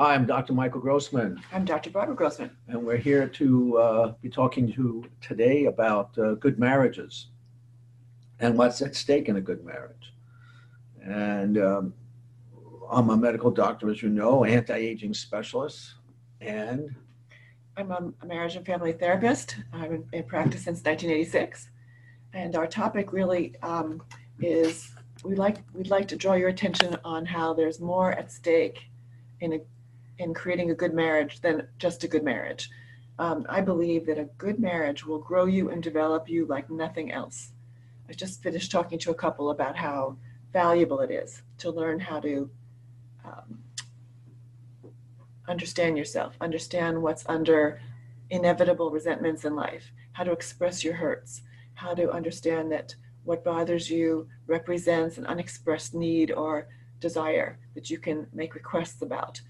Hi, I'm Dr. Michael Grossman, I'm Dr. Barbara Grossman. and we're here to uh, be talking to today about uh, good marriages and what's at stake in a good marriage. And um, I'm a medical doctor, as you know, anti-aging specialist, and I'm a a marriage and family therapist. I'm in- in practice since 1986. And our topic really um, is we like we'd like to draw your attention on how there's more at stake in a, in creating a good marriage than just a good marriage. Um, I believe that a good marriage will grow you and develop you like nothing else. I just finished talking to a couple about how valuable it is to learn how to um, understand yourself, understand what's under inevitable resentments in life, how to express your hurts, how to understand that what bothers you represents an unexpressed need or desire that you can make requests about.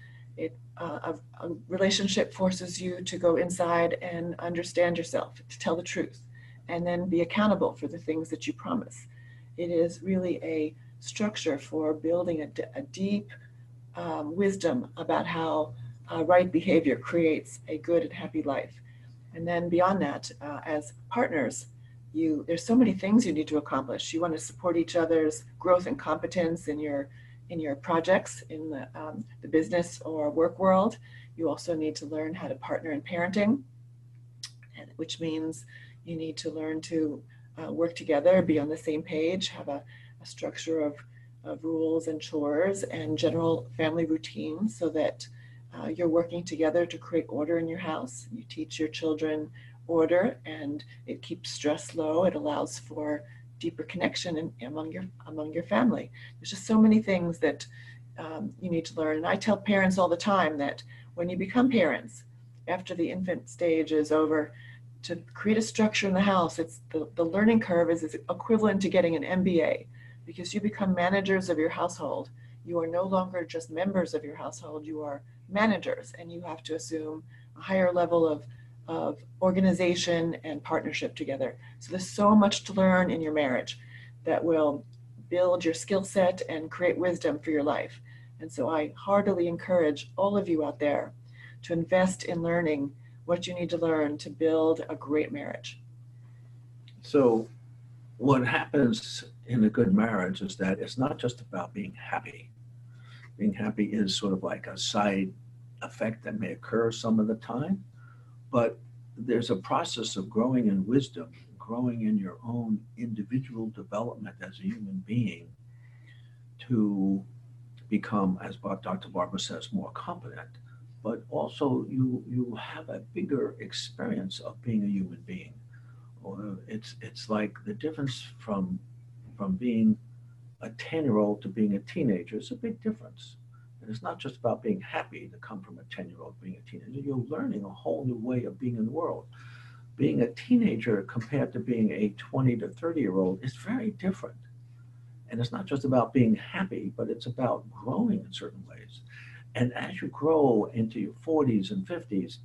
It, uh, a, a relationship forces you to go inside and understand yourself, to tell the truth, and then be accountable for the things that you promise. It is really a structure for building a, deep um, wisdom about how uh, right behavior creates a good and happy life. And then beyond that, uh, as partners, you there's so many things you need to accomplish. You want to support each other's growth and competence in your in your projects in the um, the business or work world. You also need to learn how to partner in parenting, which means you need to learn to uh, work together, be on the same page, have a, a structure of, of rules and chores and general family routines so that uh, you're working together to create order in your house. You teach your children order, and it keeps stress low. It allows for deeper connection in, among your among your family. There's just so many things that um, you need to learn. And I tell parents all the time that when you become parents, after the infant stage is over, to create a structure in the house, it's the, the learning curve is, is equivalent to getting an MBA because you become managers of your household. You are no longer just members of your household. You are managers and you have to assume a higher level of, of organization and partnership together. So there's so much to learn in your marriage that will build your skill set and create wisdom for your life. And so I heartily encourage all of you out there to invest in learning what you need to learn to build a great marriage. so what happens in a good marriage is that it's not just about being happy. Being happy is sort of like a side effect that may occur some of the time, but there's a process of growing in wisdom, growing in your own individual development as a human being to become, as Dr. Barbara says, more competent. But also, you you have a bigger experience of being a human being. It's it's like the difference from from being a 10 year old to being a teenager is a big difference. It's not just about being happy to come from a 10 year old being a teenager. You're learning a whole new way of being in the world. Being a teenager compared to being a 20 to 30 year old is very different. And it's not just about being happy, but it's about growing in certain ways. And as you grow into your 40s and 50s,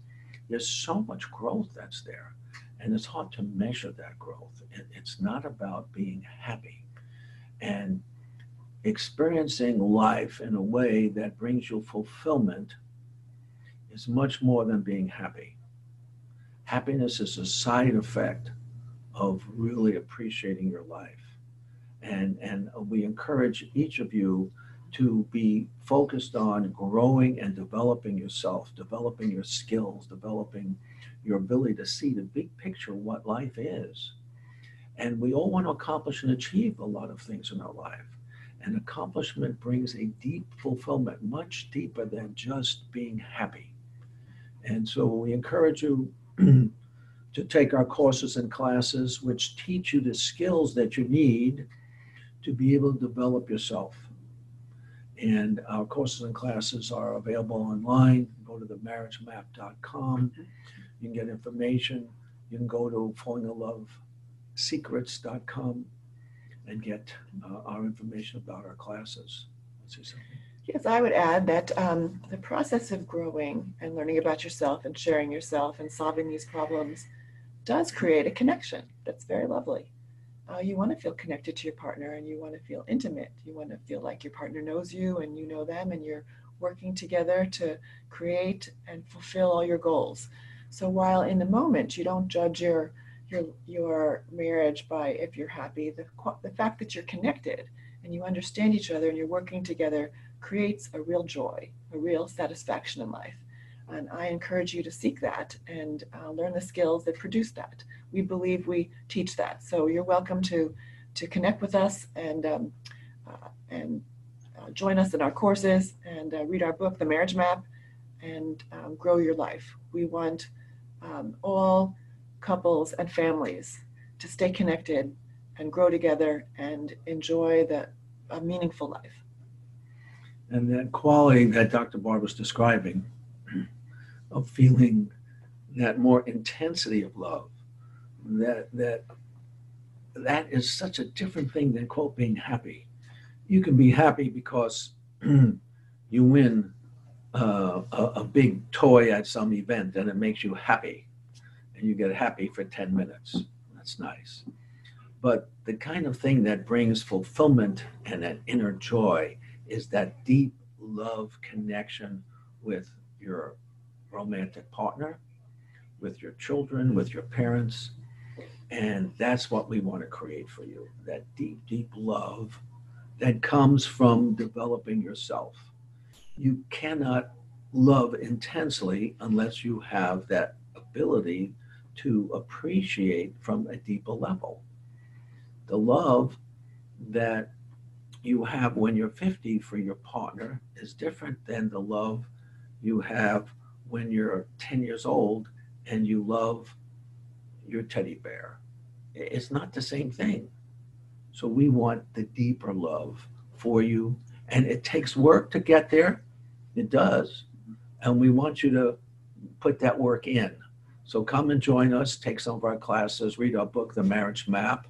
there's so much growth that's there. And it's hard to measure that growth. It- It's not about being happy. And experiencing life in a way that brings you fulfillment is much more than being happy. Happiness is a side effect of really appreciating your life. And, and we encourage each of you to be focused on growing and developing yourself, developing your skills, developing your ability to see the big picture of what life is. And we all want to accomplish and achieve a lot of things in our life. And accomplishment brings a deep fulfillment, much deeper than just being happy. And so we encourage you to take our courses and classes, which teach you the skills that you need to be able to develop yourself. And our courses and classes are available online. Go to themarriagemap.com. You can get information. You can go to fallinginlovesecrets.com and get uh, our information about our classes. Yes, I would add that um, the process of growing and learning about yourself and sharing yourself and solving these problems does create a connection that's very lovely. Uh, you want to feel connected to your partner and you want to feel intimate. You want to feel like your partner knows you and you know them and you're working together to create and fulfill all your goals. So while in the moment you don't judge your your your marriage by if you're happy, the the fact that you're connected and you understand each other and you're working together creates a real joy, a real satisfaction in life. And I encourage you to seek that and uh, learn the skills that produce that. We believe we teach that. So you're welcome to to connect with us and um, uh, and uh, join us in our courses and uh, read our book, The Marriage Map, and um, grow your life. We want um, all couples and families to stay connected and grow together and enjoy the a meaningful life. And that quality that Dr. Barb was describing of feeling that more intensity of love, that that that is such a different thing than quote being happy. You can be happy because you win uh, a, a big toy at some event and it makes you happy and you get happy for 10 minutes. That's nice. But the kind of thing that brings fulfillment and that inner joy is that deep love connection with your romantic partner, with your children, with your parents. And that's what we want to create for you that deep, deep love that comes from developing yourself. You cannot love intensely unless you have that ability to appreciate from a deeper level. The love that you have when you're 50 for your partner is different than the love you have when you're 10 years old and you love your teddy bear. It's not the same thing. So we want the deeper love for you. And it takes work to get there. It does. And we want you to put that work in. So come and join us, take some of our classes, read our book, The Marriage Map,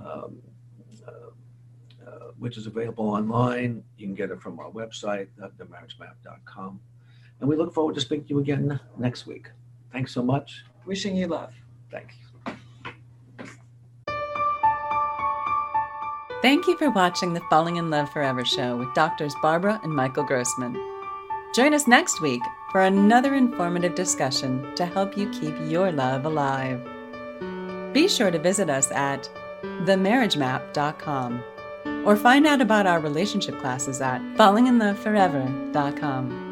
um, uh, uh, which is available online. You can get it from our website, themarriagemap.com. And we look forward to speaking to you again next week. Thanks so much. Wishing you love. Thank you. Thank you for watching the Falling in Love Forever show with doctors Barbara and Michael Grossman. Join us next week for another informative discussion to help you keep your love alive. Be sure to visit us at themarriagemap.com or find out about our relationship classes at fallinginloveforever.com.